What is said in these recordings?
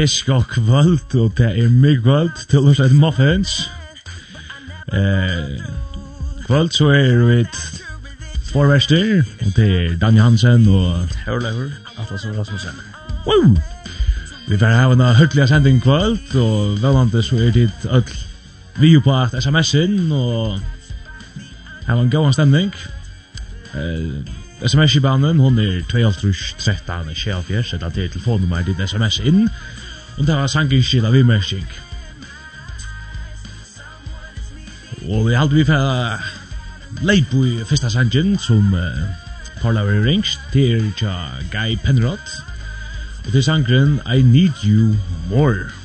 Yes, god kvöld, og det er mig kvöld til å sette muffins. Eh, kvöld så er vi Forverster, og det er Daniel Hansen og Hørlever, og Rasmussen. Wow! Vi får ha en høytelig sending kvöld, og velvandet så er dit öll vi på at sms-en, og ha en god stemning. Uh, SMS-banen, hon er 2.13, 24, så det er telefonnummer dit sms inn, og det var sangenskild av imersing. Og vi halte vi fyrir leip i fyrsta sangen som uh, Paula Rings till Guy Penrod. og til är sangren I Need You More.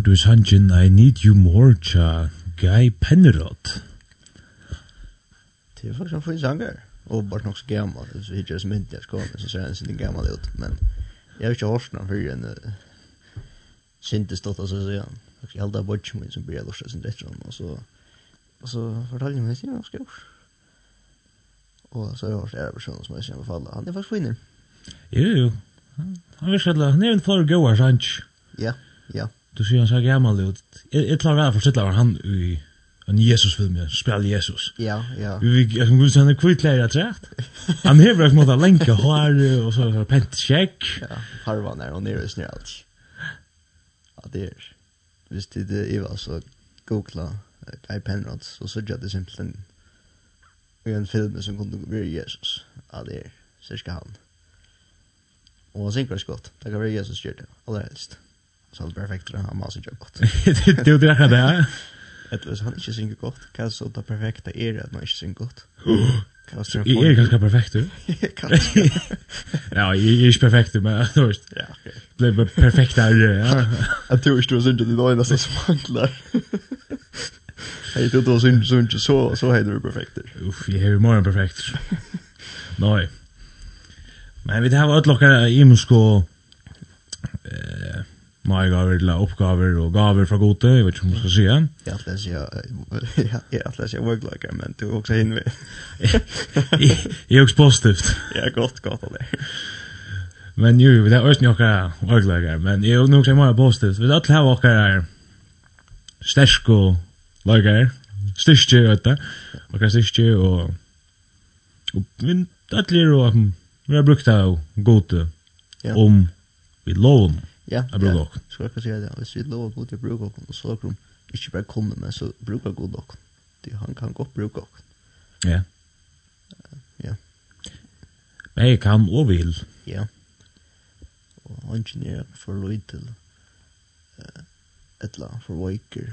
hørt du sangen I Need You More tja Guy Penrod. Det er faktisk en fin sanger. Og bare nok så gammal. Så hittir det som inte jeg skåne, så ser han sin gammal ut. Men jeg har ikke hørt den fyrir enn sintestått, av seg siden. Jeg held av bodgen min som blir lortet sin rett og så og så fortalte jeg meg sin ganske år. Og så har jeg hørt ære personer som jeg sier befalla. Han er faktisk finner. Jo, jo. Han er virkelig, han er en flere gode, sant? Ja, ja. Du sier han så gammal ut. Jeg klarer å forstille var han i en Jesus-film, jeg spiller Jesus. Ja, ja. Vi, jeg kan gå han er kvittleir jeg trett. Han hever ikke måte lenke håre, og så er pent check. Ja, harvan er og nere snir alt. Ja, det er. Hvis det er Iva, så googla Guy Penrod, så så jeg det simpelthen i en film som kunne være Jesus. Ja, det er. Sørska han. Og han synker det skott. Det kan være Jesus gjør det, aller helst. Ja så det perfekt han har så gott. Det det det där. Det var han inte synker gott. Kan så det perfekta är det att man inte synker gott. Jag är ganska perfekt du. Ja, jag är inte perfekt men då är Ja, okej. Blev perfekt där ja. Jag tror inte det är inte det enda som manglar. Jag tror det var synd synd så så hade du perfekt. Uff, jag är mer än perfekt. Nej. Men vi har åt lockar i musko eh gaver til oppgaver og gaver fra gode, jeg vet ikke om du skal si det. Jeg atler ikke, jeg atler ikke worklager, men du er også inn ved. Jeg er også positivt. Ja, godt, godt av det. Men jo, det er også noen worklager, men jeg er også noe mer positivt. Vi atler har noen sterske lager, styrke, vet du, noen styrke, og vi atler jo, vi har brukt av gode om vi lover Ja, jeg bruker nok. Skal jeg si det? Hvis vi lover god til å bruke nok, så er det ikke bare komme, men så bruker god nok. Det han kan godt bruke nok. Ja. Ja. Men jeg kan og vil. Ja. Og han er for lov til et eller annet for veiker.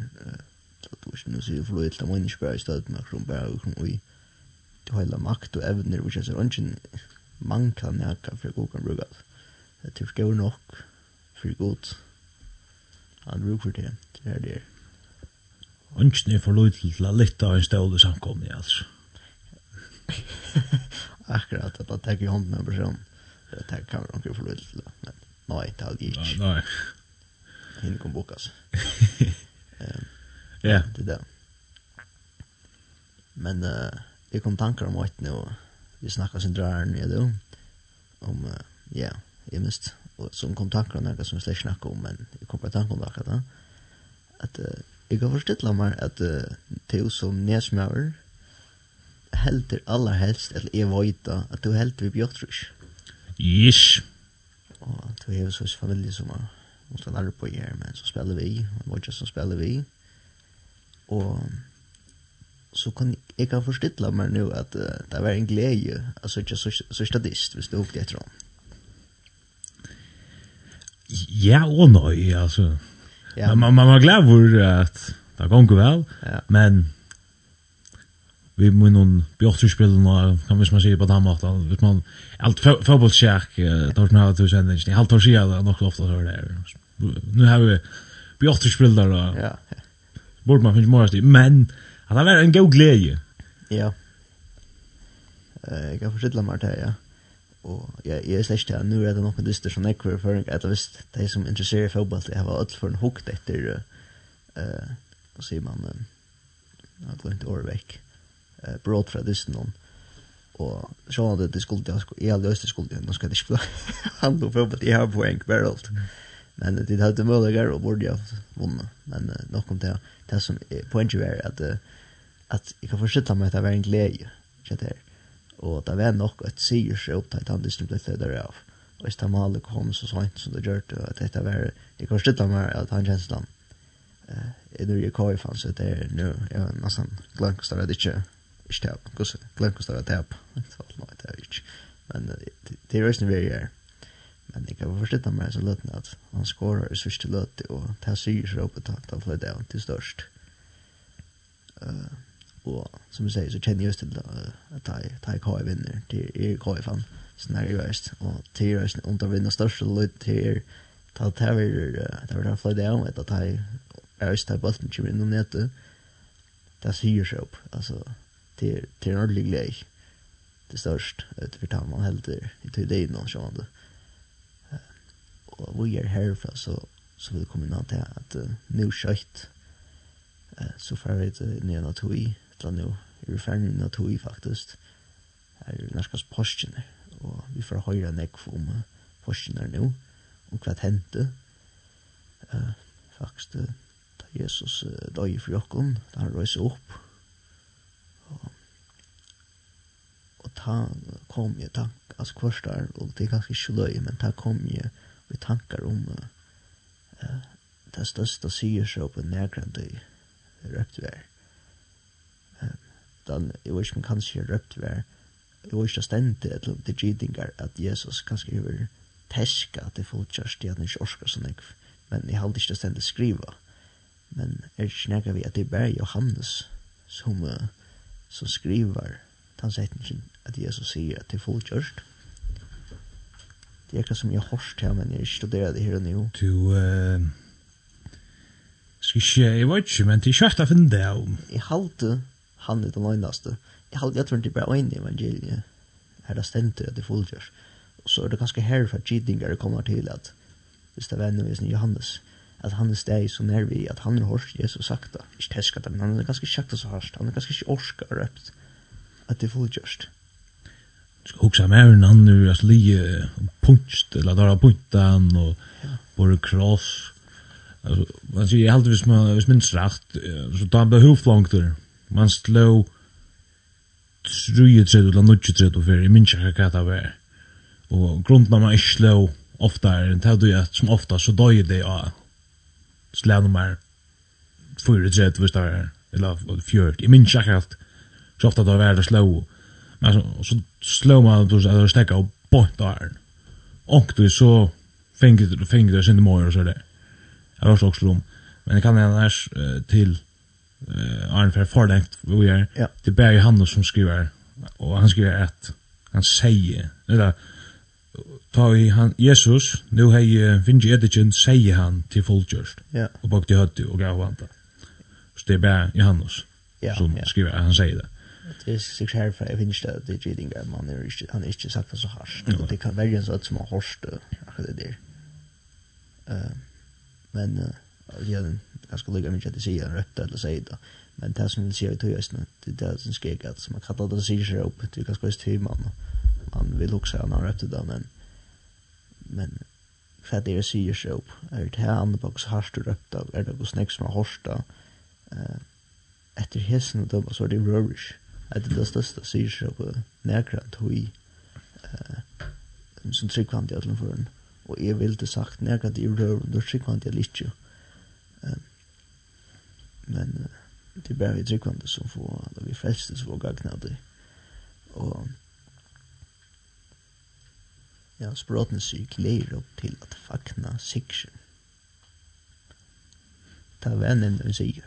Så du ikke nå sier for lov til at man ikke bare i stedet med kron bare og kron i har hele makt og evner, which is er han man kan jakka for god kan bruke alt. Det er tilgjør nok. Ja for godt. Han bruk for det, det er det. Ønsken er for lyd til å lytte av en ståle samkomne, altså. Akkurat, at jeg tar i hånden med en person. Jeg tar kameran ikke for lyd til det, men nei, det er jeg ikke. Nei, nei. Hinn kom bok, altså. Ja. Det er det. Men uh, jeg kom tanker om åttene, og vi snakket sin drar nede om, ja, jeg mist, som kom tankar om som vi slik snakka om, men jeg kom på tanken om det akkurat at uh, jeg har forstilt meg at uh, du som nesmøver helter aller helst, eller jeg vet at du helter vi bjørtrus. Yes. Og du har så familie som er måste lära på er, men så spelar vi, og vad som spelar vi. og så kan jeg kan förstilla meg nu at uh, det var en glede altså ikke så, så statist, hvis du upplever honom. Ja og nei, altså. Ja. Man man var glad for at det går vel, Ja. Men vi må noen bjørtspillene, kan hvis man sier på den måten, hvis man, alt fotbollskjærk, tar man her til sendingen, jeg halvt år siden det er nok ofte så det er. Nå har vi bjørtspillere, og borde man finne morgens men at det var en god glede. Ja. Jeg kan forstille meg til, ja og ja, jeg er slett til at nå er det noen dyster som jeg kvar føring, at hvis de som interesserer fotball, jeg har alt for en hukt etter, uh, hva sier man, uh, jeg har glemt året vekk, uh, brått fra lysten noen, og så hadde det skulle jeg, jeg hadde løst det skulle, nå skal jeg ikke handle om fotball, jeg har poeng, bare alt. Men det hadde mulighet og burde jeg vunnet, men uh, nok om det, det som poenget er at, uh, at jeg kan forstå meg at det var en glede, ikke det her og det var nok et sier seg opp til han distum det fødder av. Og hvis det Tamale kom så sent som det gjør det, at dette var, jeg kan slutte meg at han kjennes den. Jeg nu jeg koi fanns så det er nå, jeg var nesten glemt hvordan det ikke, ikke tap, glemt hvordan det er tap, nei, det er ikke. Men det er røysen vi er Men jeg kan forstå meg så løtene at han skårer i sørste løte, og det sier seg opp til at han fløy av til størst. Uh, og som du sier, så kjenner jeg just till at jeg ta KI vinner. Till er KI fan så när jag just och till just om de vinner største största til till ta ta vi ta vi ta fly down att ta är just ta bollen till inom nätet det syr seg opp, altså, til till en ordentlig glede, det störst utifrån tar man helt i tid in och sånn, vad och vi er herfra, så, så så vi kommer nå till att nu skött så får vi det nye natur i da nu er vi ferdig med tog faktisk, er norskast postene, og vi får høyre nekv om postene nå, om hva hendte, uh, faktisk, da Jesus uh, døg for jokken, da han røyser opp, og, og ta kom jeg tank, altså kvarstar der, og det er ganske ikke løy, men ta kom jeg, vi tankar om uh, uh, det største sier seg på nærgrande røpt vi utan jeg vet ikke inte kanske røpt var jeg vet inte ständigt eller det gidingar at Jesus kanskje över teska att det fortsätter det att ikke orskar sånn, mycket men jeg har ikke ständigt skriva men er ikke snägga vi at det er bare Johannes som uh, som skriver den sättningen att Jesus sier at det er fortsätter det er ikke som jeg har hørt her, men jeg studerer det her og nå. du uh, Skal ikke, jeg vet ikke, men det er kjørt å finne det om. Jeg halte han er den enaste. Jeg har jag tror inte bara en evangelie. er det stendt att det fullgörs. Og så är det ganska for at cheatingar kommer till att just det vänner med Johannes att han er steg så när vi att han har hört Jesus sakta. Inte det, men han är ganska sakta så harst. Han är ganska inte og røpt att det fullgörs ska huxa mer än han nu altså lige punch eller där puntan och bare cross alltså man ser helt hvis man vis minst rätt så där behov långt där Man slå truje tredje eller nudge tredje for jeg minns ikke hva det var. Og grunden av man ikke slå ofta er en det at som ofta så døy det av slå nummer 4 tredje hvis det var eller 4. I minns ikke hva så ofta det var det slå. Men så, så slå man at det stekka og bort av den. Og du så fengt det sin mor og så det. Jeg var så også slum. Men jeg kan gjerne til eh uh, Arne för förlängt vi är ja. det ju han som skriver och han skriver att han säger eller ta i han Jesus nu har ju finge edigen säger han till folkjörst ja. och bakte hött och gav han så det bär Barry Hannes ja, som ja. skriver han säger det det är sig här för jag finns det det är inga man är inte han är inte sagt så harsh ja. det kan välja så att som har harsh det där men ja den ganska lika mycket att säga rätt eller säga det. Men det som vi ser i tog det är det som skrek att man kallar det sig sig upp, det är ganska just hur man, man vill också ha någon rätt det, men, men för att det är sig sig upp, är det här andra bakas harst och rätt av, är det något snäck som har harst av, efter hessen och döma så är det rörish, att det är det största sig sig upp närkrant och i, som tryggvand i ödlen för en. Och jag vill inte sagt, när i rören, då tryggvand jag lite ju men det er bare vi tryggvande som får, eller vi frelste som får gagna det. Og ja, språten syk gleder opp til at fakna siksen. Ta vennen hun sier.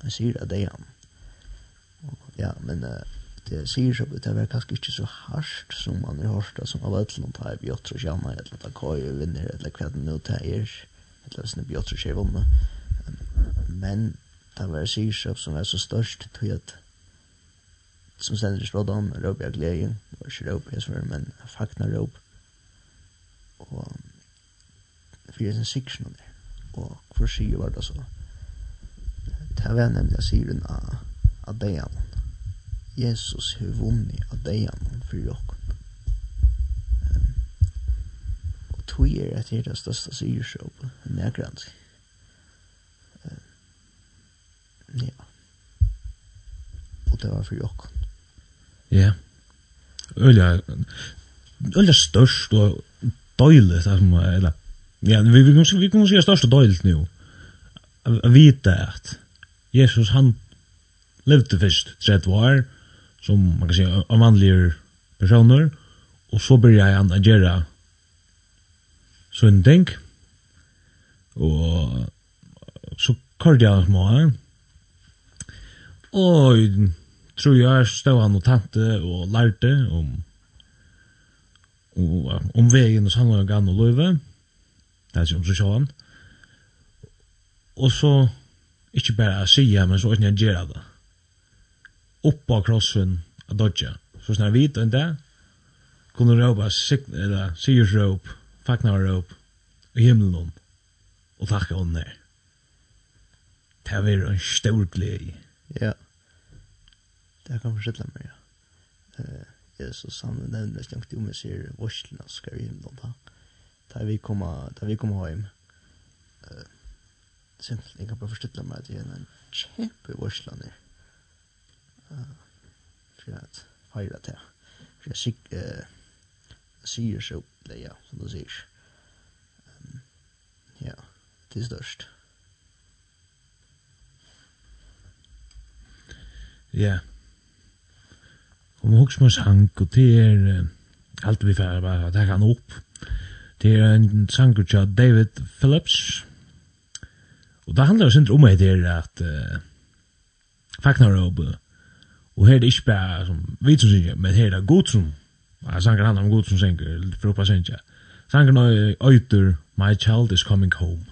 Han sier at det er han. Ja, men uh, det sier så det var kanskje ikke så hardt som man har hørt som av et eller annet her bjøtter og kjanner, eller at det køyer vinner, eller hva det nå det er, eller sånn bjøtter og kjevånne men det var Sirshov som var så størst til at som sender i språdan råp jeg glede det var ikke råp jeg svør men jeg fakna råp og for jeg fyrir sin siksjon der og hvor sier var det så det var nemlig jeg sier den av av deian Jesus har vunnit av deian for okken um, og tog er etter det største sirsjåp nekrandsk Ja. Og det var for jokken. Ja. Ølja, ølja størst og døylet, eller, ja, vi, vi, vi, vi kan si størst og døylet nu. A vita at Jesus, han levde først 30 år, som man kan si, av vanlige personer, og så byrja han å gjøre sånne ting, og så kørte jeg små Og tror jeg stod han og tante og lærte om om, om vegen og samlet gang og løyve. Det er som så seg sjåan. Og så, ikke bare å sige, men så ikke det gjør det. Oppa krossen av dodja. Så snar vit enn det, kunne råpa sigursråp, fagnarråp, i himmelen, og takka hon ned. Det er en stor glede. Ja. Yeah det kan forstille meg, ja. Jesus, han nevner slengt om jeg sier vorslen vi skarvim, da. Da vi kommer, da vi kommer hjem. Simpelt, jeg kan bare forstille meg at det er en kjempe vorslen her. For at feira det. For jeg sikker, sier så opp ja, som du sier. Ja, det er størst. Ja, yeah om Hoksmørs hank, og det er alt vi får bare at han opp. Det er en sanger til David Phillips, og det handler jo sindri om det er at uh, Fagnar og og her er det ikke bare som vi som synger, men her er det god som ja, sanger handler om god som synger, for oppa synger. Sanger nå øyter My Child is Coming Home.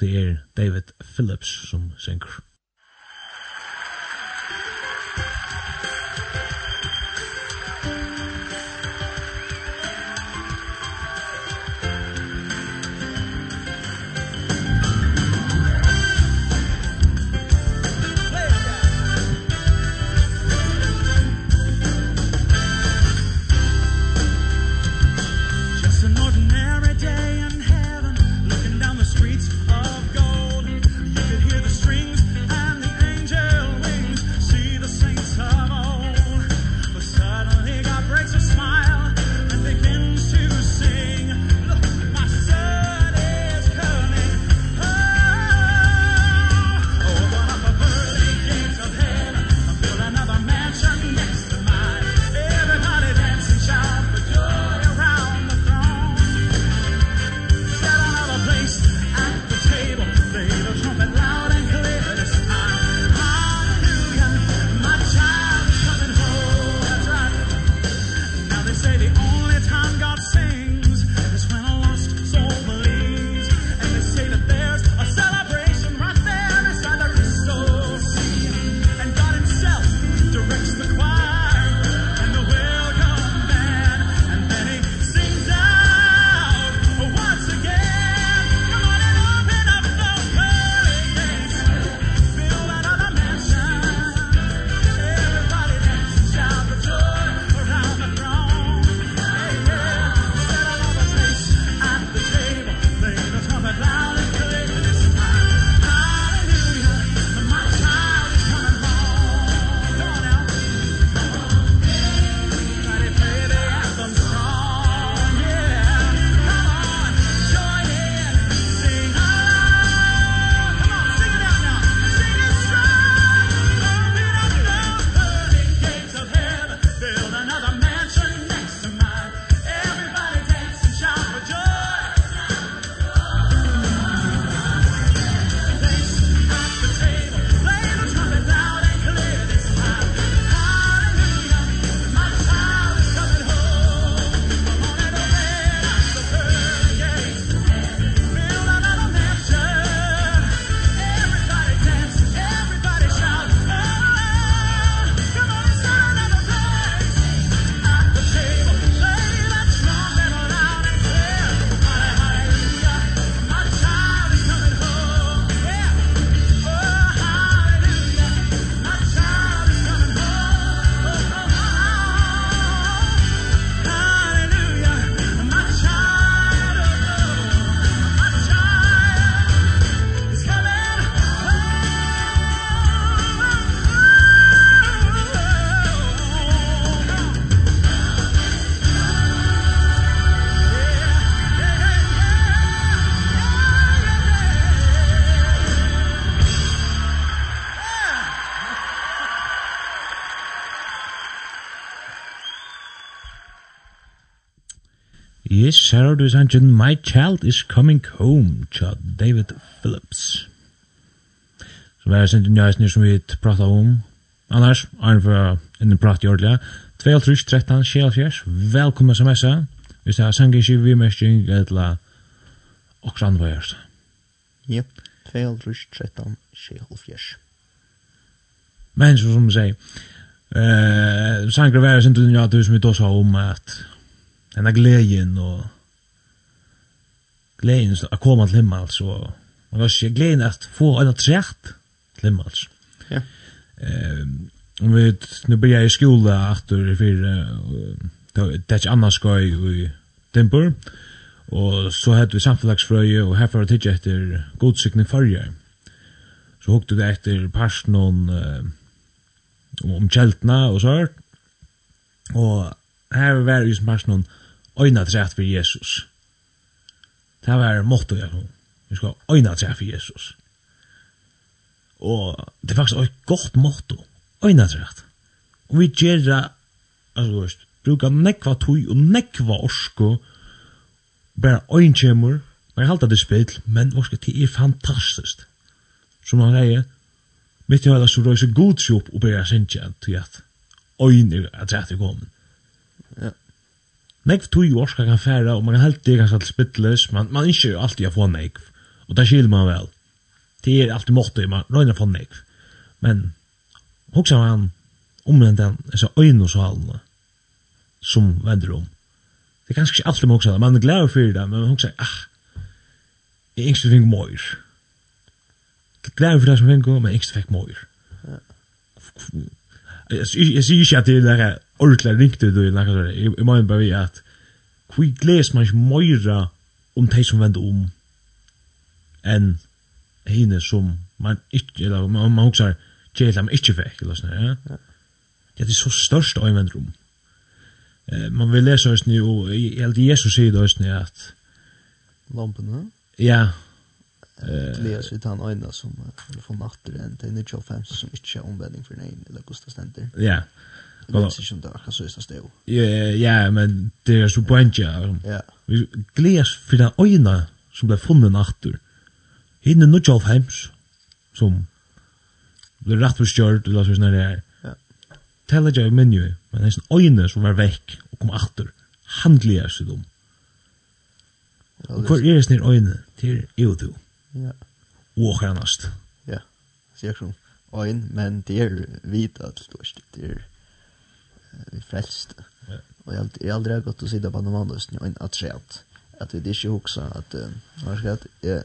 Det er David Phillips som synger. Sarah du sangen My Child Is Coming Home tja David Phillips. Så var det sangen njøysene som vi prata om. Annars, Arne for innen prat i ordelig. 2.13, 24, velkommen smsa. Hvis det er sangen ikke vi mesting, eller også andre gjørst. Jep, 2.13, 24. Men som vi sier, Eh, uh, sangra vera sindu nja du som vi då sa om at den glädjen och glädjen att komma till himmel så man kan sig glädjen att få en trätt till himmel. Ja. Ehm om vi nu börjar i skola efter för det är annars ska i Dimper och så hade vi samfällagsfröje och här för att titta efter godsikning förrjär. Så hukte vi efter parsen om kjeltene og så Og her var vi som om øyna trætt for Jesus. Det var motto jeg kom. Vi skal øyne treffe Jesus. Og det er faktisk et godt motto. Øyne treffe. Og vi gjør det, altså, du vet, brukar nekva tui og nekva orsko, bare øyn kjemur, og jeg halda det spill, men orsko, det er fantastisk. Som han reier, mitt i høyla så røy røyser god sjopp og bera sinja, til at øyn er at rett i gomen nekv tog jo orska kan færa, og man kan helt det ganske alt spittles, man, man ikke jo alltid å få nekv, og det skil man vel. Det er alltid måttet, man røyner få nekv. Men, hoksa man om den den, altså øynosalene, som vender om. Det er kanskje ikke alltid man hoksa det, man er glad for det, men man hoksa, ah, jeg er engst fikk møyr. Glad for det som fikk, men jeg engst fikk møyr. Jeg sier ikke at det er ordentlig ringte du i nakka sånn, jeg, jeg mener bare vi at hvor gles man ikke møyra om de som vender om enn hine som man ikke, eller man, man hoksar kjela man ikke fikk, eller sånn, ja? ja. Det er så størst å vender om. Eh, man vil lese oss nu, og jeg held Jesus sier det oss nu at Lampen, ja? Ja. Leas til han øyne som er fra natter enn til 95 som ikke er omvending for nein, eller Gustaf Stenter. Ja. Yeah. Jag vet inte om det akkurat så är det. Ja, ja, men det är så poänt, ja. Ja. Vi gläs för den öjna som blev funnen efter. Hinne nu tjolv hems som blev rätt förstört eller så sådär det är. Ja. Tälla jag men ju, men det är en öjna som var väck och kom efter. Handliga sig dem. Och kvar är det snir öjna till EU2. Ja. Och hernast. Ja. Säkert. Ein, men det er vidt at det er frelst. Ja. Och jeg jag aldrig gått å sitte på någon annans nu At vi ikke hoksa at, ju också skal jeg, jeg,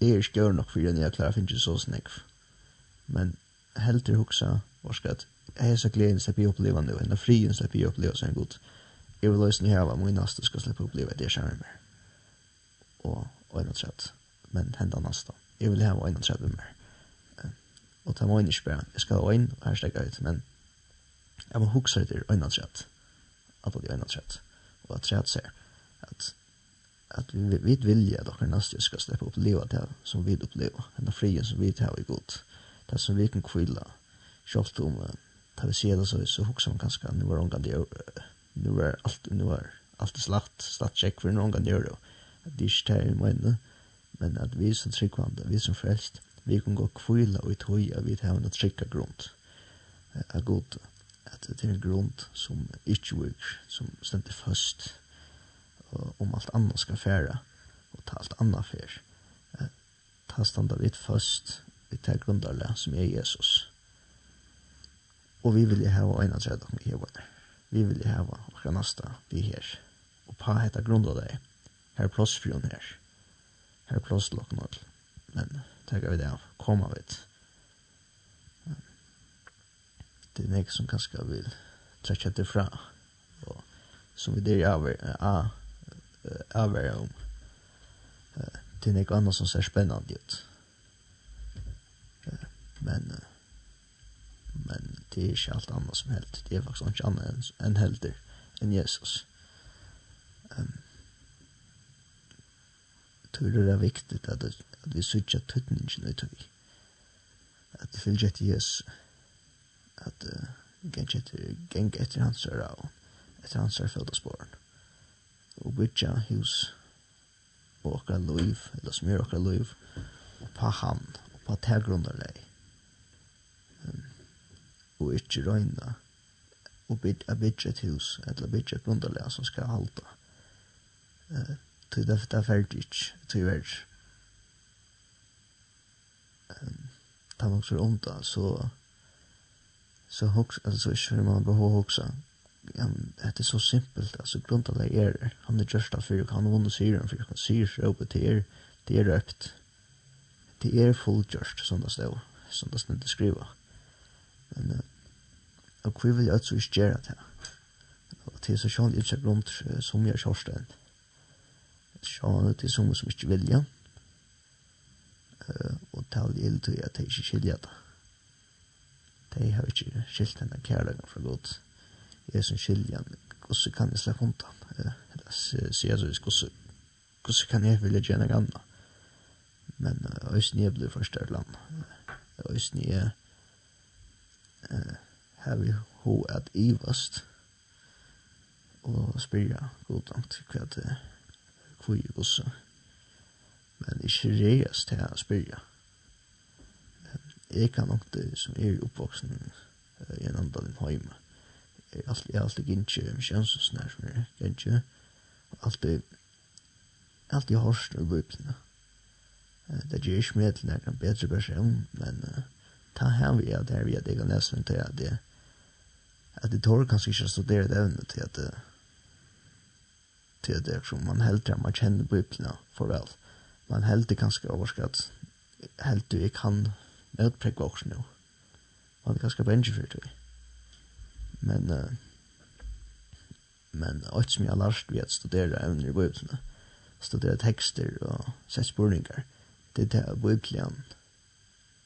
jag är skör nok for jeg klarer å finne så snakk. Men helt hoksa, hva skal jeg, jeg er så glädjen slipper bli uppleva nu enn frien slipper ju uppleva så en god. Jeg vil løsne her, vad min nästa ska släppa uppleva det jag mer. Och och en attrakt. Men hända nästa. Jag vill ha en attrakt mer. Og ta mig inte spärra. Jeg skal ha en och här ut. Men Jeg må hukse etter øynantrett. At det er øynantrett. Og at trett ser at at vi vi vilja at dere neste skal slippe oppleva det som vi oppleva, den frien som vi tar i god, det som vi kan kvilla, kjøpt om det vi ser det så, så hukser man kanskje, nu var omgang det gjør, nu var alt, nu var alt det slagt, slagt tjekk for noen gang gjør det, at det ikke tar i møyne, men at vi som tryggvande, vi som frelst, vi kan gå kvila og i tøy at vi tar en trygga grunn, er god, at det er en grund som ikke virker, som stender fast om alt annet skal fære, og ta alt annet fær. Ta standa vidt først, vi tar grundarle som er Jesus. Og vi vil ha en av tredje med hever. Vi vil ha akkurat nasta vi her. Og pa heta grunda deg. Her er plass for her. Her er plass til Men tenker vi det av. Koma vidt. det er nek som kanskje vil trekke det fra og som vi der avver om det er nek annet som ser spennende ut men men det er ikke alt annet som helt det er faktisk ikke annet enn helder enn Jesus um, tror det er viktig at, at vi sørger tøtningen i tøy at vi fylgjer til Jesus at uh, geng etter, geng etter hans er av, etter hans er fyllt av spåren. Og bytja hus og okra loiv, eller som smyr okra loiv, og pa han, og pa ta grunnarleg. Um, og ikkje røyna, og bytja bytja et hus, eller bytja et grunnarleg som skal halda. Uh, Tui det er ferdig ikkje, tui verdig. Um, Ta man også rundt så så hooks alltså kör man behöver hoxa um, det är så simpelt alltså grundtalet är det. Han är just där för kan hon se den för kan se så uppe till er det är rätt det är full just som det står som det står skriva men uh, och vi vill alltså inte göra det och det är så sjön i sig som jag körsten sjön det är som som inte vilja. Eh och tal till att det är skilja det de har ikke skilt denne kærløkken fra godt. Jeg som skiljer han, hvordan kan jeg slippe undan? Eller sier jeg så, hvordan kan jeg vilja gjerne ganna? Men øysen jeg blir først der land. Øysen jeg har vi ho at ivast og spyrja godant hva det kvui gosse. Men ikke reias til å spyrja jeg kan nok det som er oppvoksen uh, i en andan i heima. Jeg er alltid, jeg er alltid gynnsje, jeg er alltid som er gynnsje, alltid, alltid hårst og bøypene. Uh, det gjør ikke med til nærkene bedre person, men uh, ta her vi er der vi er det kan lese min til at det at det tår kanskje ikke studere det evne til at uh, til at det er som man helter, man kjenner bøypene for vel. Man helter kanskje overskatt, helter jeg kan Jeg prekk var også nå. Han er ganske bengi for det. Men, uh, men alt som jeg har lært ved å studere evner i bøyelsene, studere tekster og sett spurningar, det er det at bøyblian,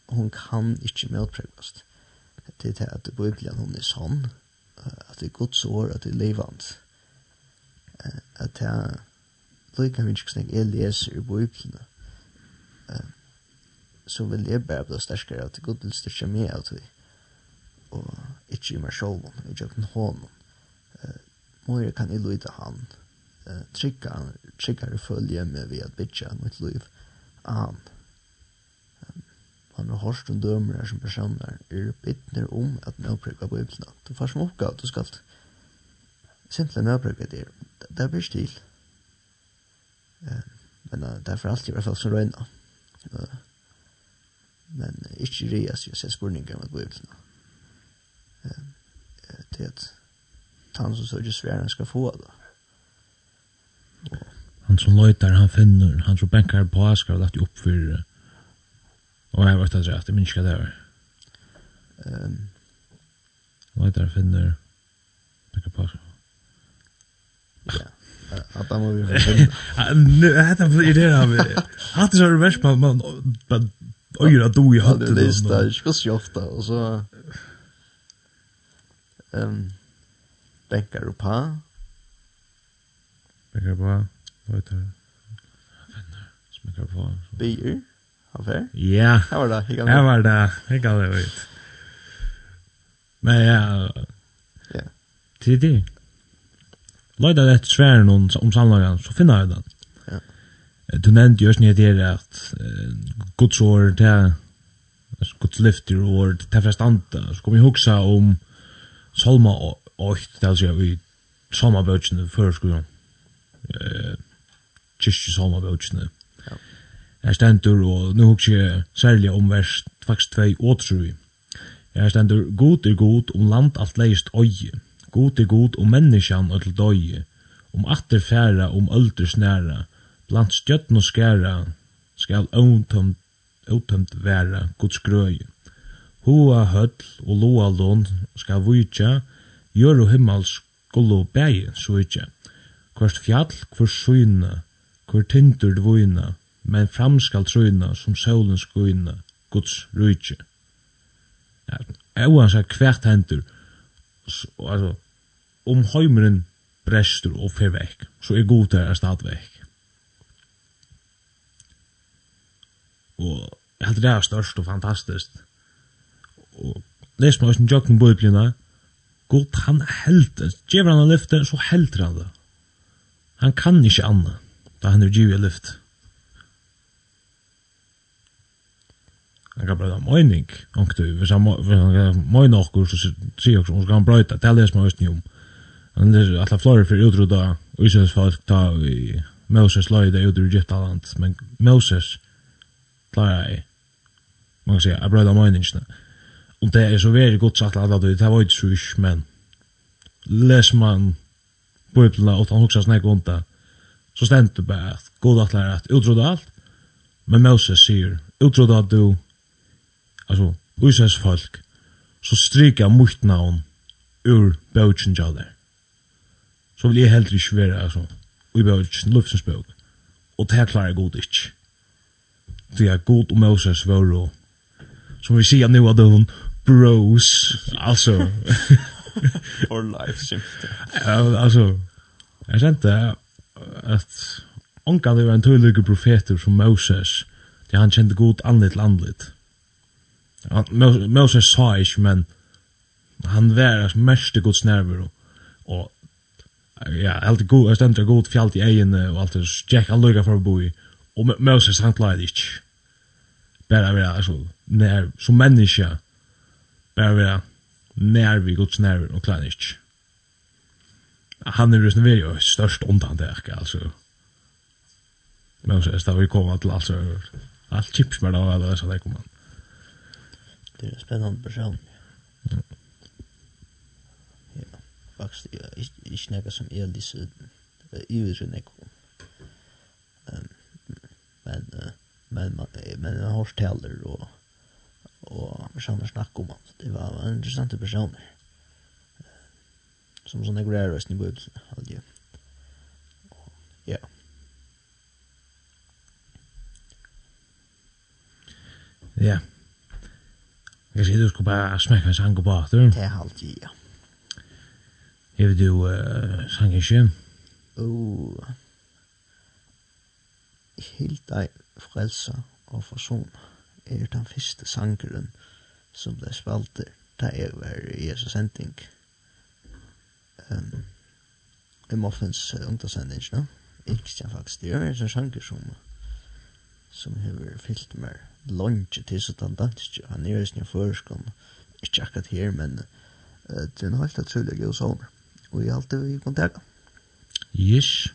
hun kan ikke medprekvast. Det er det at bøyblian hun er sånn, at det er gods år, at det er levant. At det er, det kan vi ikke snakke, jeg leser i bøyblene. Uh, så vil jeg bare bli sterkere at Gud vil styrke meg av det og ikke i meg selv ikke i jøkken hånden uh, Møyre kan jeg lyde han uh, trygge han tryggere følge med ved at bytja mitt liv an. Um, han har hørt om dømer som personer er bittner om at medbrygge Bibelen du får som oppgave du skal simpelthen medbrygge det det blir stil um, men uh, det er for alltid i hvert fall som røyna uh, men ikke reas jeg ser spurninger med Bibelen. Det er at han som sørger sværen skal få det. Han som løytar, han finner, han som bänkar på, han skal lagt opp for og jeg vet at jeg minns ikke det er. Um, løytar, finner, bänkar på, Ja. Att han må vi Nu hade han för det her, Hade så er det verst, man man Öra då i hade det där. Jag ska sjofta och så Um, bänkar upp här. Bänkar på. Vad heter det? Vänner. På. Bier. Affär? Ja. Här var det. Här var det. Här gav det ut. Men ja. Ja. Tidig. Lojda det etter sværen om samlagen, så finner jeg den. Du nevnte jo også nye der at Guds år, det er Guds lyfter år, det er forstanda. Så kom jeg hugsa om Salma 8, det er altså i Salma bøtjene før skolen. Uh, Kyrkje Salma bøtjene. Ja. Jeg stendur, og nu hugsa jeg særlig om vers faktisk 2 og 3. Jeg stendur, god er god om land alt leist øye. God er god om menneskjan og til døye. Om atter færa, om ölder snæra Blant stjøtten og skæra skal åntømt, åntømt være Guds grøye. Hoa høll og loa lån skal vujtja, gjør og himmels gullo bæge suitja. Kvart fjall, kvart suina, kvart tindur dvujna, men fram skal trøyna som solen skuina, Guds rujtja. Ja, Euan seg hvert hendur, altså, om heimeren brestur og fer vekk, så er god der er stad vekk. Og jeg heldur det er størst og fantastisk. Og les meg også jokken bøyblina, god han helter, gjever han a lyfte, så helter han det. Han kan ikke anna, da han er givet lyft. Han kan brøyda møyning, onktu, hvis han møyna okkur, så sier okkur, så kan han brøyda det er les meg også om. Han er alla flore fyrir utrudda, og Israels folk ta i Moses løy det utrudda i Egyptaland, men Moses, klarar ei. man kan säga, jeg brøyda møyningene. Om det er så veri godt sagt alla det, det var ikke så ikke, men les man bøyblina og han hoksa snakk om det, så stendt det bare at god atler at utrodda alt, men Moses sier, utrodda du, altså, Israels folk, så stryka mot navn ur bøtjen av det. Så vil jeg heller ikke være, altså, i bøtjen, luftens bøk, og det klarer jeg god ikke vi har god och Moses var som vi ser nu att hon bros. Alltså or life shift alltså jag kände att onka det var en tydlig profeter som Moses det han kände god andligt landligt Moses sa ikke, men han var mest gods nerver og ja, helt god, jeg stendte god fjallt i egene og alt det, så Jack han lukka for å bo i og Moses han klarer det ikke bara vara alltså när som människa bara vara när vi Guds nerver och klanisch. Han är ju snäver ju störst undantag alltså. Men så står vi kommer till alltså allt chips med då eller så där kommer man. Det är en spännande person. Ja. Ja, faktiskt jag jag snackar som är lite i vet inte. Ehm men men man men man har taler och och personer snackar om att det var en intressant person som såna grejer och snibud alltså ja ja Jag ser du skulle bara smäcka en sang på åter. Det är halt ja. Är du uh, sangen sjön? Oh. Helt dejligt frelsa og forsona er den første sangeren som ble spalter da jeg var i Jesus sending. Um, I Moffens uh, ungdomssending, no? Ikke jeg faktisk, det er en sanger som som har fyllt meg lunge til så den danske, han er jo sin førskånd, ikke akkurat her, men uh, det er en helt utrolig god sånn, og jeg alltid vil kontakte. Yes.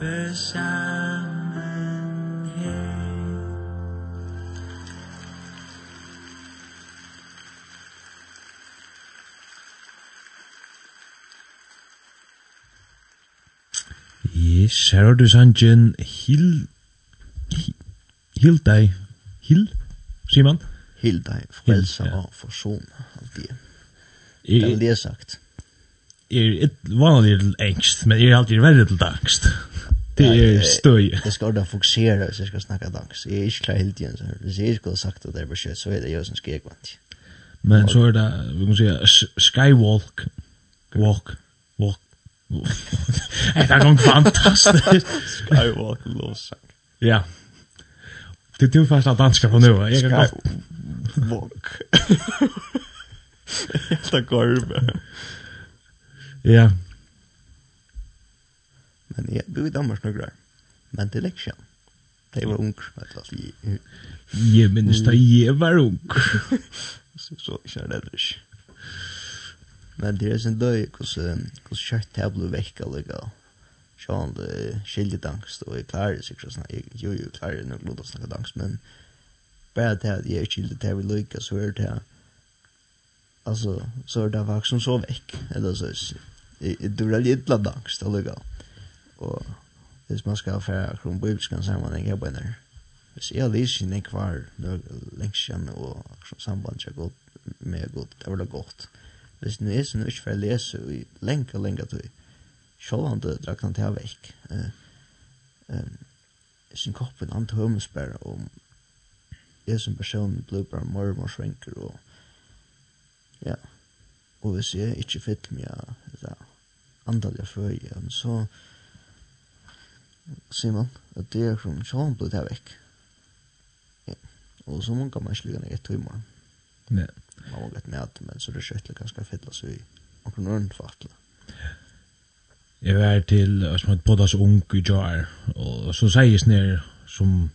besammenhed Yes, her har du sangen Hil... Hil deg... Hil, sier man? Hil deg, frelsa og forsona, alltid. Det er det sagt er vanlig til engst, men er alltid verre til dangst. Det er støy. Det skal orda fokusera hvis jeg skal snakka dangst. Jeg er ikke klar hele tiden, så hvis jeg skulle sagt at det er bare så er det jeg som skal vant. Men så er det, vi må si, skywalk, walk, walk, Det er noen fantastisk. Skywalk, lovsang. Ja. Det er jo fast at danskar på nu. Skywalk. Walk. Jeg tar gorbe. Ja. Men jeg bor i Danmark noen greier. Men det er lekk kjent. Det var ung, vet du Je Jeg minnes da jeg var ung. Så ikke er det ellers. Men det er sin døy, hvordan kjørt det ble vekk allega. Sjån det skilje og jeg klarer sikkert å snakke. Jo, jo, klarer jeg nok lov å snakke dangst, men bare det at jeg skilje det vi lykka, så er det alltså så är det var som så veck eller så det blir lite illa dags det ligger och hvis man ska affära kron bibelskan så man tänker på när hvis jag läser inte kvar längsen och samband jag gott med gott det var det gott hvis nu er så ikke for å lese i lenge, lenge til länka länka det drakk han til vekk. Eh, eh, sin koppen antihømesbær om jeg som person blir bare mer og mer svenker og Ja. Og hvis jeg ikke fyller meg ja, andalige føye, så sier man at det er som sjån blir det vekk. Ja. Og så mange man ikke lykke ned i timer. Ja. Man må lett med men så er det skjøttelig ganske fyller seg i omkring ordentlig fattelig. Jeg var til, som heter Podas Ung i Jar, og så sies ned som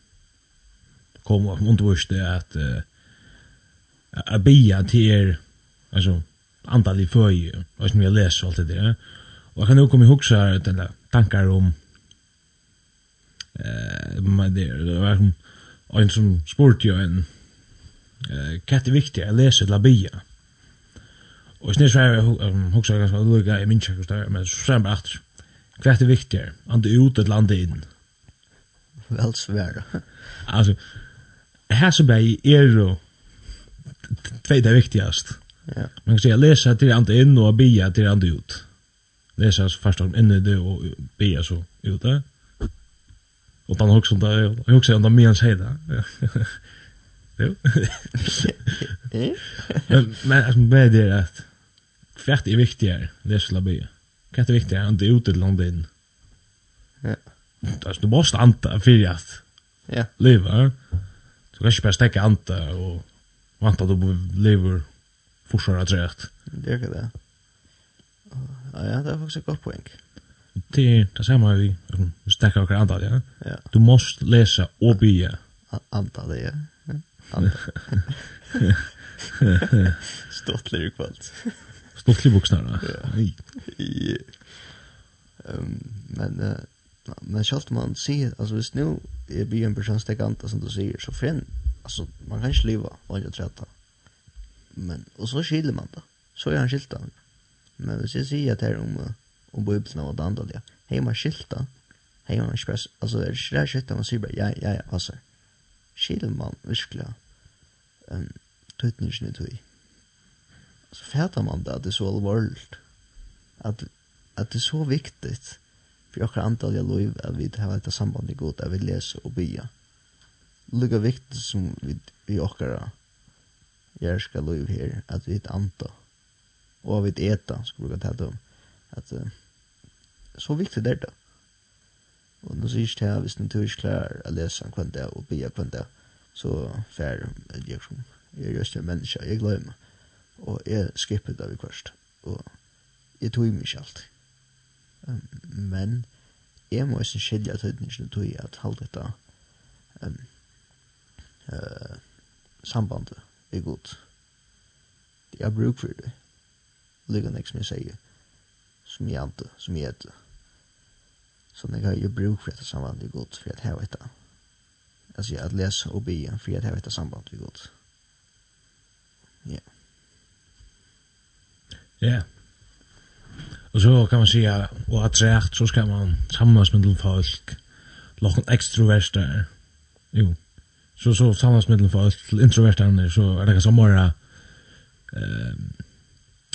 kom og undervurste at uh, a bia til er alltså antal i föj och som jag läser allt det där. Och jag kan nog komma ihåg så här den där tankar om eh men det var som en som sport ju en eh katte viktigt att läsa labia. Och sen så här hooks jag ganska lugga i min check där men så sen bara åter. Kvärt är viktigt Ande ut ett land in. Väl svär. Alltså här så bär är då det viktigast. Ja. Man kan säga läsa till ant in och bia till ant ut. Läsa så först om inne det och bia så ut där. Och han också där jag också ända med en det. Jo. Men men alltså med det är att kvart är viktigare läsa la bia. Kvart är viktigare ant ut till land in. Ja. Alltså du måste anta för att. Ja. Leva. Så kanske bara stäcka anta och vänta då lever pushar att rätt. Det är det. Ja, ja, det är faktiskt ett gott poäng. Det är det samma vi vi stäcker och antal, ja. ja. Du måste läsa och be. det, ja. Antal. Stottlig kväll. Stort boksnarna. Ja. Nej. Ehm men uh, men självt man ser alltså visst nu är bi en person stäcker som du säger så fin alltså man kan inte leva vad jag tror Men, och så skiljer man det. Så är han skilt Men Men hvis jeg att det är om, om Bibelen och det andra. Hej man skilt av, man express. Alltså det är det skilt man säger ja, ja, ja, passer. Skiljer man verkligen. Ehm tøytningen i. Så färdar man det det är så allvarligt. at, at det er så viktigt for okra antall jag lov at vi har et samband i god, at vi leser og bya. Lika viktig som vi, vi jeg skal lov her, at vi anta, og vi eta, skal vi ta om, at uh, så viktig det er det. Og nå sier jeg hvis du ikke klarer å lese en kvante og bia kvante, så fer jeg som, jeg er just en menneske, jeg glemmer, og jeg skipper det vi kvart, og jeg tog meg ikke alt. Um, men jeg må ikke skilje tøytningen tog at halvt dette um, uh, sambandet er godt. Jeg har bruk for det. Lykke nek som jeg sier. Som jeg ante, som jeg etter. Så jeg har jo bruk for dette sambandet er godt, for jeg har etter. Altså jeg har lest og be igjen, for jeg har etter sambandet er godt. Ja. Ja. Og så kan man säga, och attrakt så ska man sammas med folk. Locken extroverter. Jo, så så samarbetsmedel för oss till introverta så är det ganska mera ehm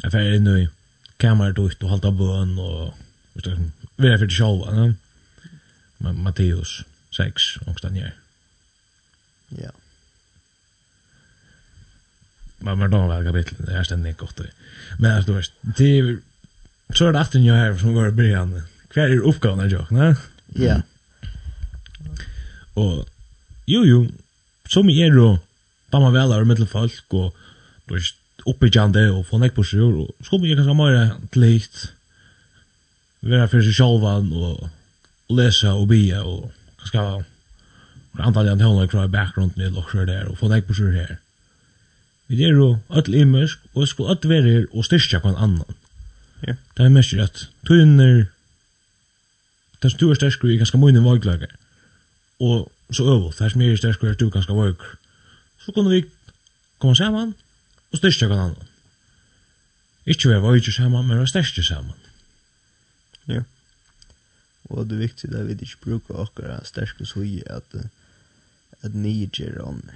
affär in nu kameran då och hålla bön och vet du vi är för show va men Matteus 6 och där nere ja. Men men då var kapitel det är ständigt kort men alltså du vet det så är det att ni här som går början kvar är uppgåvan jag nej ja. Och jo jo som er og damma velar og mittelfolk og du er oppbyggjande og få nek på sjur og som er kanskje mer til hitt vera for seg sjálvan og lesa og bia og kanskje antallet av tøvnene kvar i bakgrunden i lokker der og få nek på sjur her vi er jo öll imersk og sko öll her og styrkja kvann annan Ja. Det er mest rett. Tøyner, det er styrer sterskere i ganske mye vaglager og så øvult, her som er sterk og du ganske vøk. Så kunne vi komme sammen og styrke hver annen. Ikke være vøyker sammen, men være sterke sammen. Ja. Og det er viktig at vi ikke bruker akkurat sterke søye at at niger on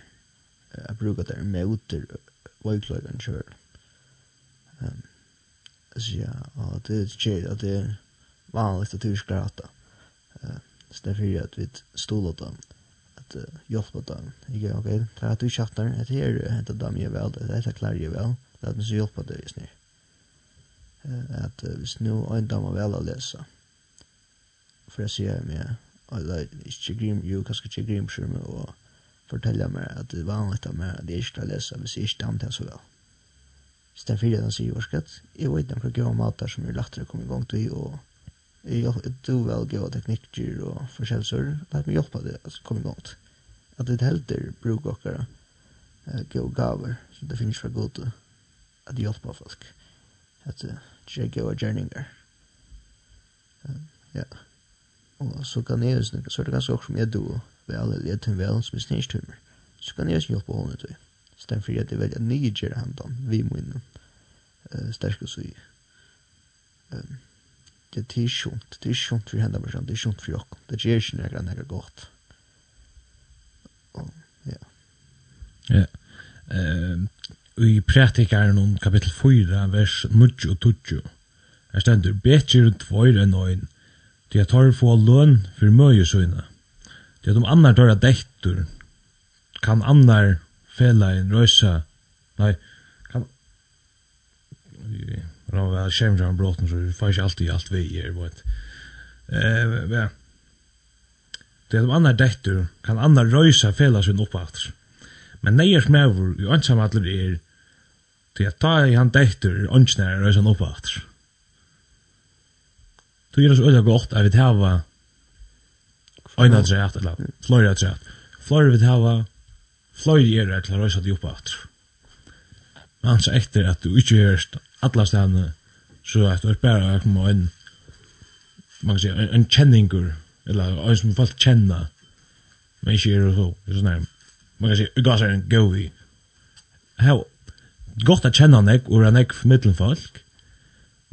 at bruker der møter vøykløyden kjør. Um, så ja, og det er kjøy at det er vanligt at du skal rata. Uh, så stedet for at vi stoler dem, at uh, hjelpe dem. Ikke, ok, for at du kjattar, at her hentet dem jeg vel, det dette klarer jeg vel, at vi så hjelpe deg i snill. At uh, hvis nu en dam dame vel å lese, for jeg sier meg, eller ikke grim, jo, kanskje ikke grimskjørme, og fortelle meg at det er vanligt av meg at jeg ikke skal lese, hvis jeg ikke dam det så vel. det for at den sier, jeg vet ikke hva mater som er lagt til å komme i gang til, og du vel gode teknikker og forskjellsør, lær meg hjelpe det, altså kom i gang til. At det helter bruker dere uh, gode gaver, så det finnes for god til at hjelpe folk. At det er gode gjerninger. Ja. Og så kan jeg jo snakke, så er det ganske også som jeg do, vel, eller jeg tømmer vel, som er snirstummer. Så kan jeg jo hjelpe henne til. Stem for at jeg velger nye gjerninger, vi må innom uh, sterke så i. Um, det er sjunt, det er sjunt for henne person, det er sjunt for jokken, det gjør ikke noe grann her godt. Ja. Ja. I prætikaren om kapitel 4, vers 9 og 20, er stendur, «Betjer og tvøyr enn øyn, til jeg tar få løn for møyesøyne, til at om annar tar dektur, kan annar fela en røysa, nei, kan, Nå var skjem fra bråten, så vi får ikke alltid alt vi er, vet. Eh, ja. Det er de andre dettur, kan andre røysa fela sin oppvatt. Men neier smævur, jo ansamallir er, til at ta i han dettur, er ønsknær røysa sin oppvatt. Du gjør det så øyla godt, at vi tava øyna træt, eller fløyra træt. Fløyra vi hava fløyra er til røysa sin oppvatt. Men han sa etter at du ikke gjørst alla stedene, så at det bare er en, man kan si, en, en kjenninger, eller en som folk kjenner, men ikke er så, sånn her, man kan si, uga seg en gøy. Her, godt at kjenne nek, og er nek formidlen folk,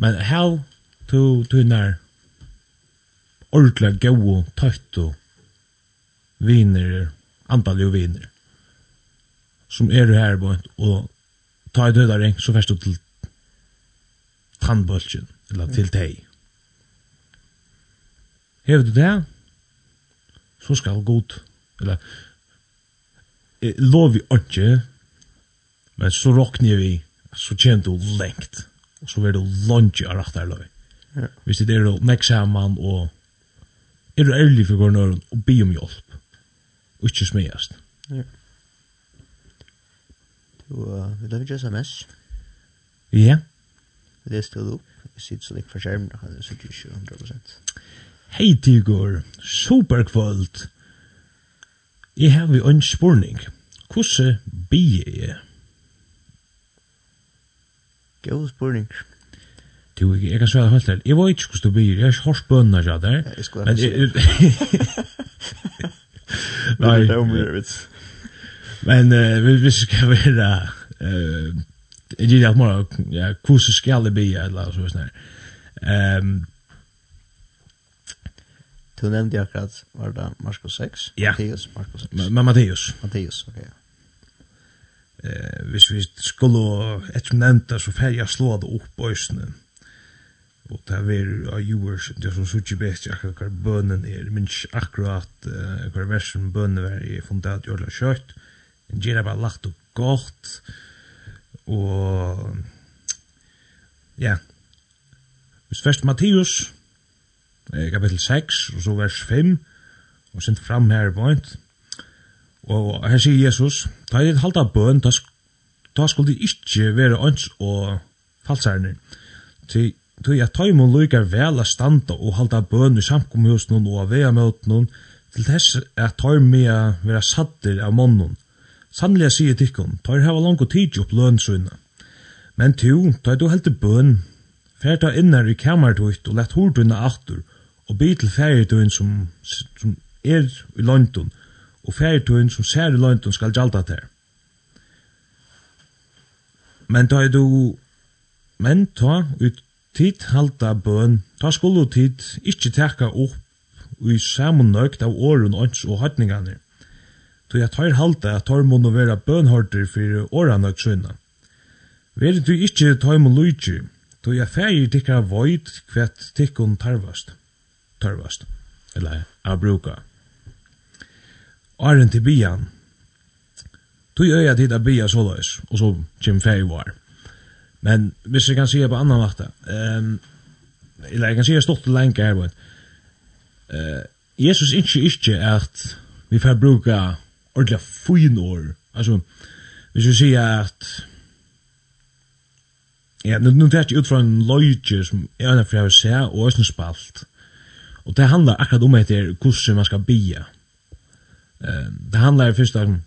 men how to, to nær, ordentlig gøy, tøyt og viner, antallig viner, som er her, og ta i ring så først du til tann eller til teg. Hever du det, så skal god, eller lov vi ikke, men så råkner vi, så kjenner du lengt, og så er du lunge av rett her lov. Ja. Hvis det er du nekk sammen, og er du ærlig for går nøren, og be om hjelp, og ikke smest. Ja. Du, uh, vil du ha sms? Ja. Yeah lest det opp. Jeg sitter så litt for skjermen, jeg sitter ikke 100%. Hei, Tigor. Superkvalt. Jeg har vi en spurning. Hvordan bier jeg? God spurning. Du, jeg, jeg kan svare helt ærlig. Jeg vet ikke hvordan du blir. Jeg har ikke hørt bønner ja, der. Ja, Jeg skulle ha det. Nei. Det er omgjøret. Men uh, hvis vi skal være... Uh, det är mer ja kurser ska det bli eller så sån Ehm Du nämnde akkurat var det Markus 6? Ja. Matteus, Markus 6. Ma Matteus. Matteus, ok, Okay. Eh, hvis vi skulle etter nevnta så fer jeg slå det opp øysene. Og det er av jord, det er så suttje best akkurat hva bønnen er, minns akkurat hva versen bønnen er funnet at jordla kjøtt. Det er bare lagt og godt og ja, hvis først Mattius, kapitel 6, og så vers 5, og sent fram her på og her sier Jesus, ta i ditt halda bøn, ta, ta skulle ikkje være øns og falsærner, til Tui at taimon lukar vel a standa og halda bøn i samkomhjusnum og a vea møtnum til þess at tøy mea vera sattir av monnum. Samlega sier tikkun, tar hava langt og tidsi opp løn. Men tu, tar du heldur bøn, fer ta innar i kamartuitt og lett hordunna aftur, og by til ferituin som, som er i løntun, og ferituin som ser i løntun skal gjalda ter. Men ta du, men ta ut tid halda bøn, ta skulle tid ikkje teka opp i samunøkt av åren ånds og høytningarnir tog jeg tar halte at tar månne være bønhørter for årene sønne. Vær du ikke tar må lykke, tog jeg feir tikka void kvett tikkun tarvast. Tarvast. Eller a bruka. Åren til bian. Tog øya tid a bia såløys, og så kjem feir var. Men hvis jeg kan sige på annan vakta, um, eller jeg kan sige stått lenge her, men, uh, Jesus ikke ikke at vi får bruka ordentlig fin år. Altså, hvis vi sier at... Ja, nu, nu tar jag ut från en lojtje som jag har för jag vill säga och ösnen spalt. Och det handlar akkurat om att hur man ska bia. Uh, det handlar först om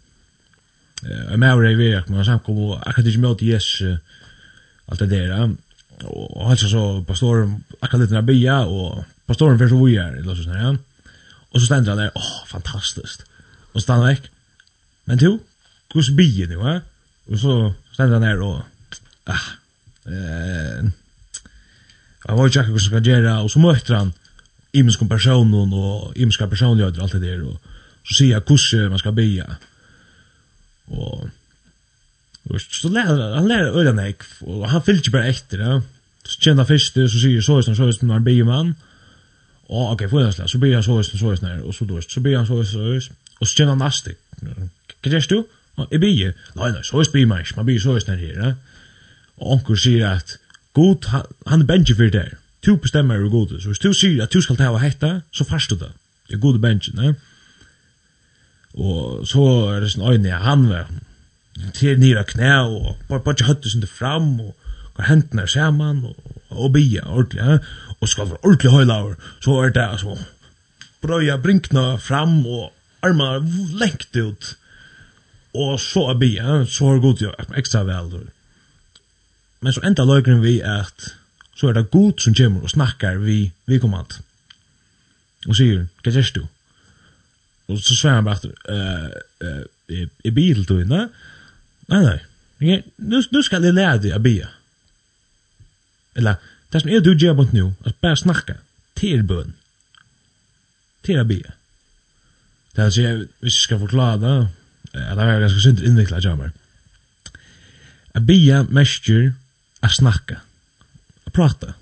uh, med och revirk, man samkom och akkurat inte möter Jesus uh, allt det där. Och, alltså så pastoren akkurat lite när bia och pastoren först och vojar eller så sådär. Ja. Och så ständer han där, åh, oh, fantastiskt og stanna väck. Men to, hos byen nu, eh? Och så stendet han her och... ah, eh, han var jo tjekka hva som skal gjøre, og så møter han imenskon personen og imenska personligheter og alt det der, og så sier han hvordan man skal bya. Og, og så lærer han lærer øyla nek, og han fyllt bare etter, ja. Så kjenner han først, så sier så sånn, så sånn, når han byer mann, og ok, for en slag, så blir han så sånn, så sånn, og så då så blir han så sånn, og så tjener han. Hva du? Jeg blir. Nei, nei, så spyr man ikke. Man blir så snar her. Og onker sier at God, han er benji for der. Tu bestemmer er god. Så hvis du sier at du skal ta og hetta, så farst du det. Det er god benji, ne? Og så er det sånn øyne, han var til nira knæ, og bare bare høtte sin det fram, og hva hendene er saman, og, og bia, ordentlig, ja? og skal være ordentlig høylaver, så er det, altså, brøya brinkna fram, og armar lengt ut og så er bia, så er god jo ekstra vel. Men så enda løgren vi at så er det god som kommer og snakkar vi, vi kommand. Og sier, hva gjør du? Og så svarer han bare, uh, uh, er, er bil du inne? Nei, nei. Nu, nu skal jeg lære deg å bia. Eller, det som er du gjør mot nu, at bare snakka til bøn. Til å bia. Det vil si, hvis jeg skal forklare det, at det er ganske synd innvikla av jammer. A bia mestjer a snakka, a prata.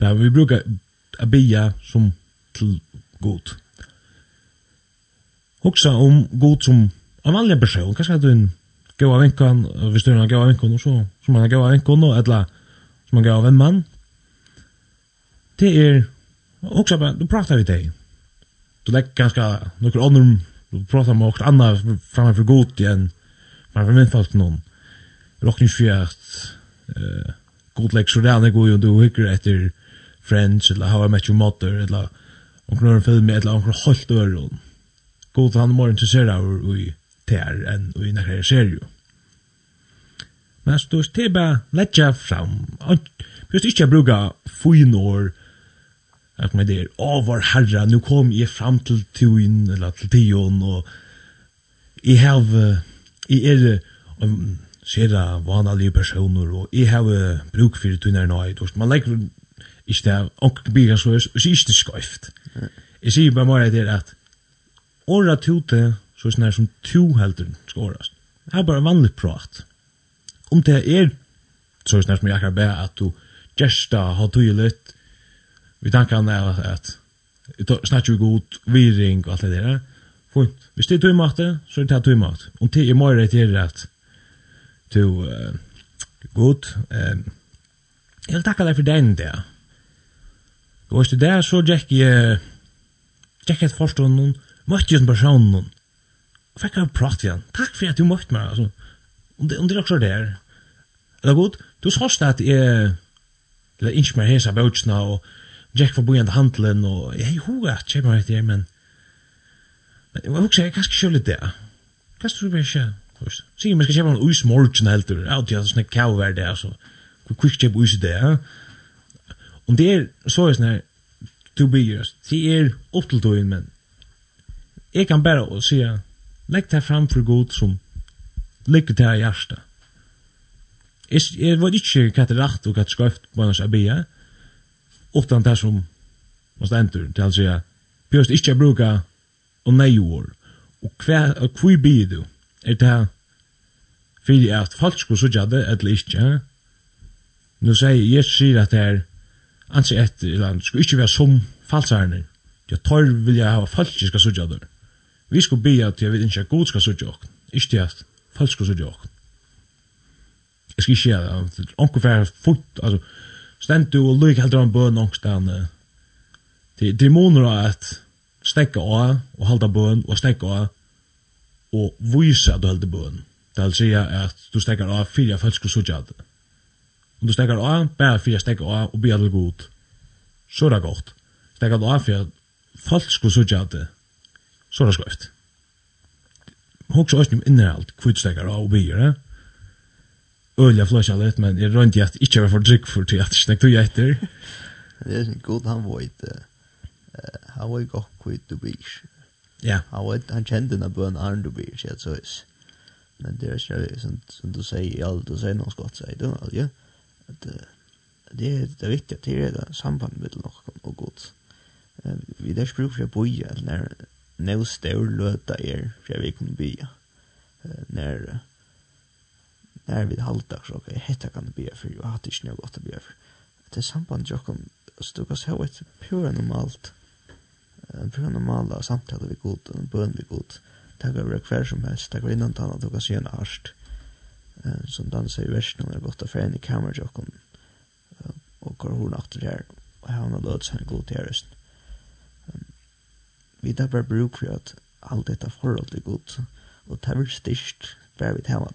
Det vi brukar a bia som til god. Hugsa om god som en vanlig person, kanskje at du en gaua vinkan, hvis du er en gaua vinkan, så som man en gaua vinkan, og etla som en gaua vimman. Det er, hugsa bara, du pratar vi deg, du lägger ganska några andra du pratar om något annat framför god igen framför min fast någon rock ni fjärt eh god lägger så där går ju du hickar efter Friends eller How I Met Your Mother eller och någon film eller om helt öron god han är mer intresserad av i tär än i några serier Men så det bara lägga fram. Just inte bruka fin år Jag kommer där, åh var herra, nu kom jag fram till tuin, eller till tion, och jag har, jag er, um, sera vanlige personer, og jeg har bruk for tunnere nøy, man legger ikke det, og bygger så, så er ikke det skøyft. Jeg sier bare mer det at, åra tute, så er sånn her som to helter skal åras. Det er bare vanlig prat. Om det er, så er sånn her som jeg akkurat ber, at du gjersta, har tydelig, vi tankan er at, at snakker vi god, viring og alt det der. Fint. Hvis det er tøymatte, så er det tøymatte. Om det er mer rett her at du uh, god, uh, jeg vil takke deg for den der. Og hvis det der, så gikk jeg, gikk jeg til forstånd noen, møtte jeg en person noen, og fikk jeg en prat igjen. Takk for at du møtte meg, altså. Om det, om det er også der. Eller god, du sa at jeg, eller ikke mer hesa bøtsna, og Jack for bojande handelen, og jeg hej hur att meg etter, där men men jag också jag kanske skulle det. Kanskje tror jeg ikke, själv. Så jag skal checka en us morgen helt. Ja, det er är såna cowver där så. Hur quick checka us ja. Och det er, så er sånn her, to be yours. Det er opp til dig men jeg kan bare och säga lägg det fram for god som ligger där i hjertet. Jeg jeg vet ikke hva det er rett og hva det er skrøft på hans arbeid, utan det som man stendur, til å si at bjørst ikke jeg bruker og neior, og hva, hva blir du? Er det fyrir at folk skulle sutja det, eller ikke? Nu sier Jesus sier at det er ansi etter, eller han skulle ikke være som falsarne, ja, tar vil jeg ha folk som skal sutja det. Vi skulle be til jeg vil ikke at god skal sutja ok, ikke til at folk skal sutja ok. Jeg skal ikke gjøre det, onker fyrir fullt, altså, stend du og lyk heldur han bøn ångstene til dæmoner av at stekka av og halda bøn og stekka av og vise at du heldur bøn. Det vil si at du stekkar av fyrir folk skulle sutja det. Om du stekkar av, bare fire stekkar av og bia til god, så er det godt. Stekkar av fyrir folk skulle sutja det, så er det skrøft. Hoks også om innehalt kvitt stekkar av og bia, öliga flasha lite men jag runt jag inte var för drick för till att snack du jätter. Det är god han var inte. Han var ju gott kvitt du blir. Ja. Han var han kände när bön arm du blir så så är. Men det är så som som du säger ja, du säger något gott säger du ja. Att det är det viktiga det är det samband med något och gott. Vi där spruk för boja när när stor löta er för vi kunde bya. När när vi halta så okej hetta kan det bli för jag hade inte något att bli för det är samband jag kom stukas ha ett pure normalt en pure normala samtal vi god och bön vi god tagga över kvar som helst tagga innan tal att se en arst som dansar i versen när borta för en i kameran jag kom och går hon efter där och han har låtit sig god terrorist vi där bara bruk för att allt detta förhåll till god och tar vi styrst bara vi tar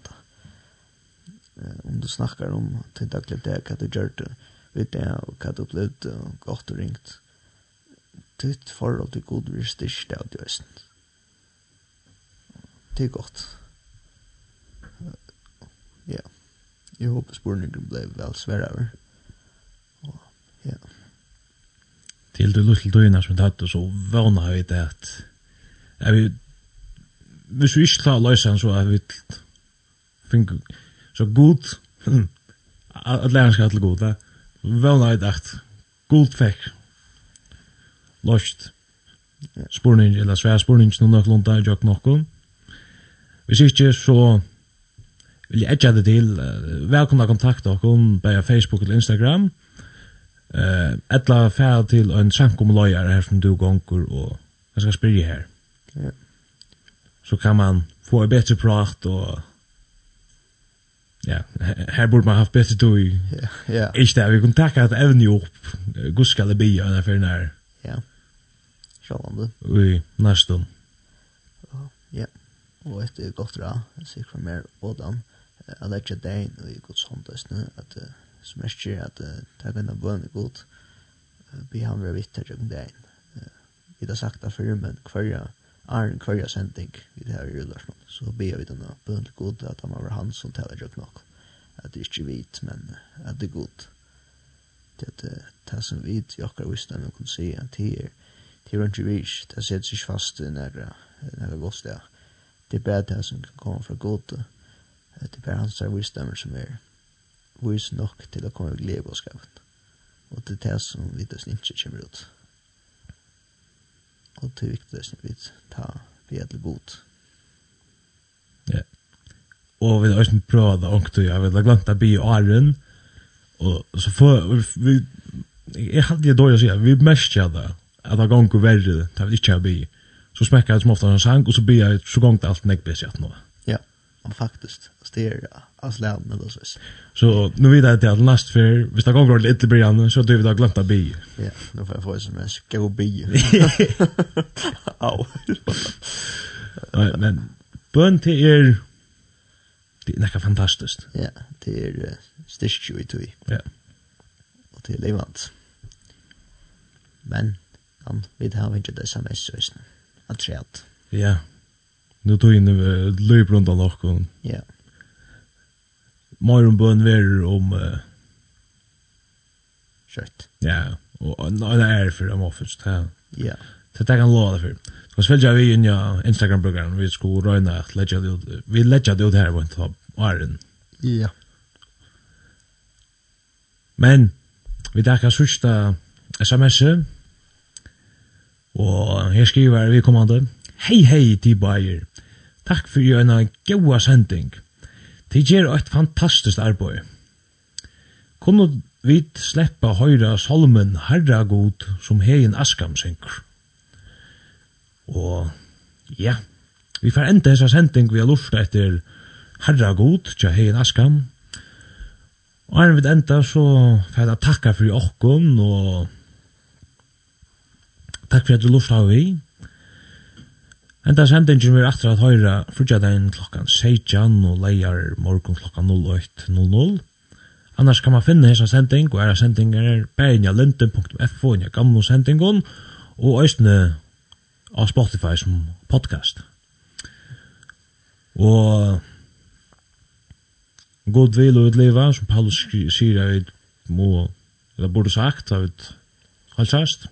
om du snackar om till dagligt det hva du gjør det, vet det og hva du opplevde, og godt og ringt ditt forhold til god vil styrke av det vesten. Det er godt. Ja. Jeg håper spørningen ble vel svære over. Ja. Til det lille døgnet som tatt tatt, så vana vi det at jeg vil hvis vi ikke klarer å løse den, så er vi finner Så god, at lærer skal til god, det var nøyde at god fikk løst spurning, eller svær spurning, noen nok lunta i jokk nokkon. Hvis ikke, så vil jeg edja det til, velkomna kontakt okkon, på Facebook eller Instagram, Eh, etla fær til ein lawyer her som du gongur og jeg skal spyrja her. Ja. Så kan man få en bättre prat og Ja, her burde man haft bättre tog. i. Ja. Ikke det, vi kan tacka att även ju guska det bia där för när. Ja. Självande. Oj, næstum Ja. og et är gott då. Jag ser för mer och dem. Jag lägger det in och i Guds hand nu att som är styr att ta kunna bön god. Vi har vært vitt där in. Vi har sagt det før, men kvar Arn Kørja sending vi det her i Rullarsen, så ber vi denne bøn til god at han var han som taler jo nok. At det ikke vit, men at det er god. Det er det, det som vit, jeg akkurat visste om jeg kunne si, at det er, det er ikke vis, det setter seg fast i nære, nære godstid. Det Det er bare det som kan komme fra god, det er bare hans der visdommer som er vis nok til å komme i glede på skapen. Og det er det som vi det ikke kommer ut og det er viktig som vi tar vi er til god. Ja. Og vi har også prøvd å ångte, jeg vil ha glemt å bli åren, og så får vi, jeg hadde det dårlig å si, vi mest kjær det, at det ganger verre, det vil ikke jeg bli. Så smekker jeg som ofte en sang, og så blir jeg så ganger alt nekk blir sett nå. Ja man faktiskt styra av släden eller så. Så nu vet jag att det är last för, hvis det går lite blir annan så du vi har glömt att bi. Ja, då får jag få som en skå bi. Au. Men bön till er det är nästan fantastiskt. Ja, det är styrstju i tog. Ja. Och det är levant. Men, han, vi har inte det sms-sösen. Att Ja. Nu tog in löp rundt av någon. Ja. Mer om bøn ver om uh, Kjøtt. Ja, og nej det er for dem offens. ta. Ja. Så det kan låta for. Så ska jag vi inn ja Instagram program vi ska röna at lägga det vi leggja det ut her på en topp. Iron. Ja. Men vi tackar sista SMS-et. Og her skriver vi kommande. Hei hei til bæir. Takk fyrir en gaua sending. Til gjer eit fantastisk arbeid. Kunne vit sleppa høyra Solomon Herra God som hegin Askam synkur. Og ja, vi får enda hessa sending vi har lufta etter Herra God, tja hegin Askam. Og er vi enda så får jeg takka fyrir okkon og takk fyrir at du lufta vi. Henda sendingin vir aftur at høyra frugjadein klokkan 16 og leier morgon klokkan 08.00. Annars kan man finna hessa sending og era sendingar er bæinja linden.fo og gamla sendingon og æstne av Spotify som podcast. Og god vil og utliva som Paulus sier, jeg må, eller burde sagt, jeg vet, halsast.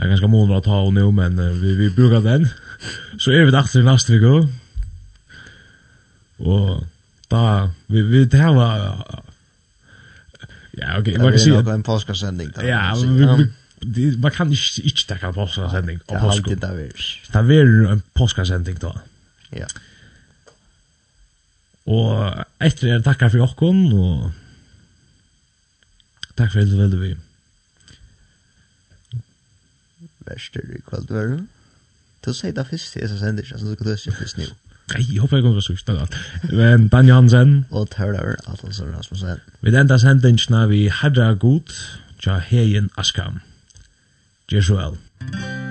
Det er ganske måneder å ta og nå, men vi, vi brukar den. Så er vi dags till nästa vecka. Og da, vi, vi det här var... Ja, okej, okay, man kan säga... Det är en påskasändning. Ja, vi, vi, vi, man kan ikke, ikke takke en påskasändning. Det är alltid det är. Det er en påskasändning da. Ja. Og etter er tackar for åkken og takk for att du ville vi verster i kveld, var du? Du sier det først i SSN, ikke? Så du kan løse det først nå. Nei, jeg håper jeg kommer til å sørste alt. Men Dan Jansen. Og Tørlaur, Atlasen Rasmussen. Vi enda sendingene vi herra god, tja heien Askam. Jesuel. Jesuel.